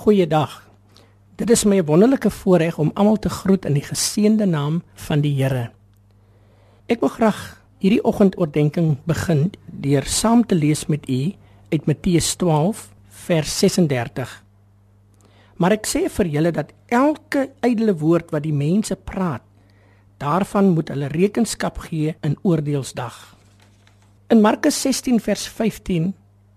Goeiedag. Dit is my wonderlike voorreg om almal te groet in die geseënde naam van die Here. Ek wil graag hierdie oggendoordenkings begin deur saam te lees met u uit Matteus 12 vers 36. Maar ek sê vir julle dat elke ydelle woord wat die mense praat, daarvan moet hulle rekenskap gee in oordeelsdag. In Markus 16 vers 15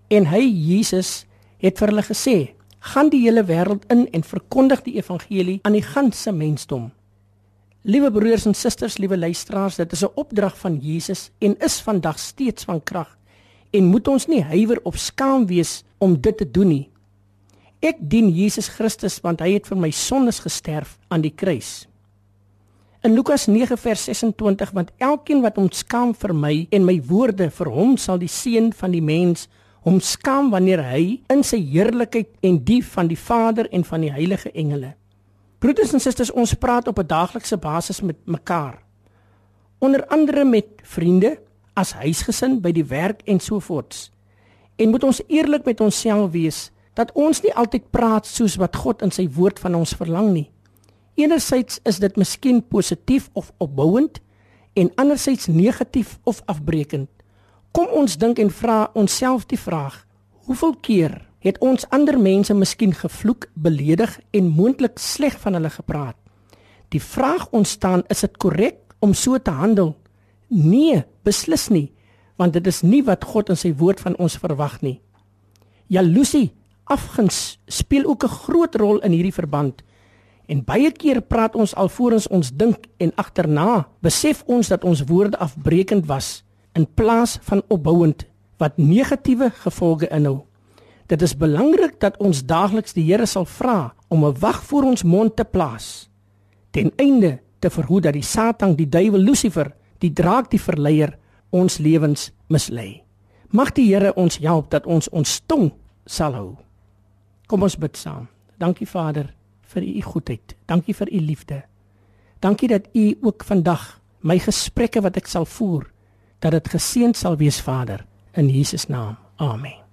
en hy Jesus het vir hulle gesê: "Gaan die hele wêreld in en verkondig die evangelie aan die ganse mensdom." Liewe broers en susters, liewe luisteraars, dit is 'n opdrag van Jesus en is vandag steeds van krag en moet ons nie huiwer of skaam wees om dit te doen nie. Ek dien Jesus Christus want hy het vir my sondes gesterf aan die kruis. In Lukas 9 vers 26 want elkeen wat ontskaam vir my en my woorde vir hom sal die seun van die mens hom skaam wanneer hy in sy heerlikheid en die van die Vader en van die heilige engele. Broeders en susters, ons praat op 'n daaglikse basis met mekaar. Onder andere met vriende, as huisgesin, by die werk en so voorts. En moet ons eerlik met onsself wees dat ons nie altyd praat soos wat God in sy woord van ons verlang nie. Enerzijds is dit miskien positief of opbouend en anderzijds negatief of afbreekend. Kom ons dink en vra onsself die vraag: Hoeveel keer het ons ander mense miskien gevloek, beledig en moontlik sleg van hulle gepraat? Die vraag ontstaan: Is dit korrek om so te handel? Nee, beslis nie, want dit is nie wat God in sy woord van ons verwag nie. Jaloesie, afguns speel ook 'n groot rol in hierdie verband. En baie keer praat ons alvorens ons dink en agterna besef ons dat ons woorde afbreekend was in plaas van opbouend wat negatiewe gevolge inhou. Dit is belangrik dat ons daagliks die Here sal vra om 'n wag voor ons mond te plaas ten einde te verhoed dat die Satan, die duiwel Lucifer, die draak, die verleier ons lewens mislei. Mag die Here ons help dat ons ons tong sal hou. Kom ons bid saam. Dankie Vader vir u goedheid. Dankie vir u liefde. Dankie dat u ook vandag my gesprekke wat ek sal voer dat dit geseënd sal wees Vader in Jesus naam. Amen.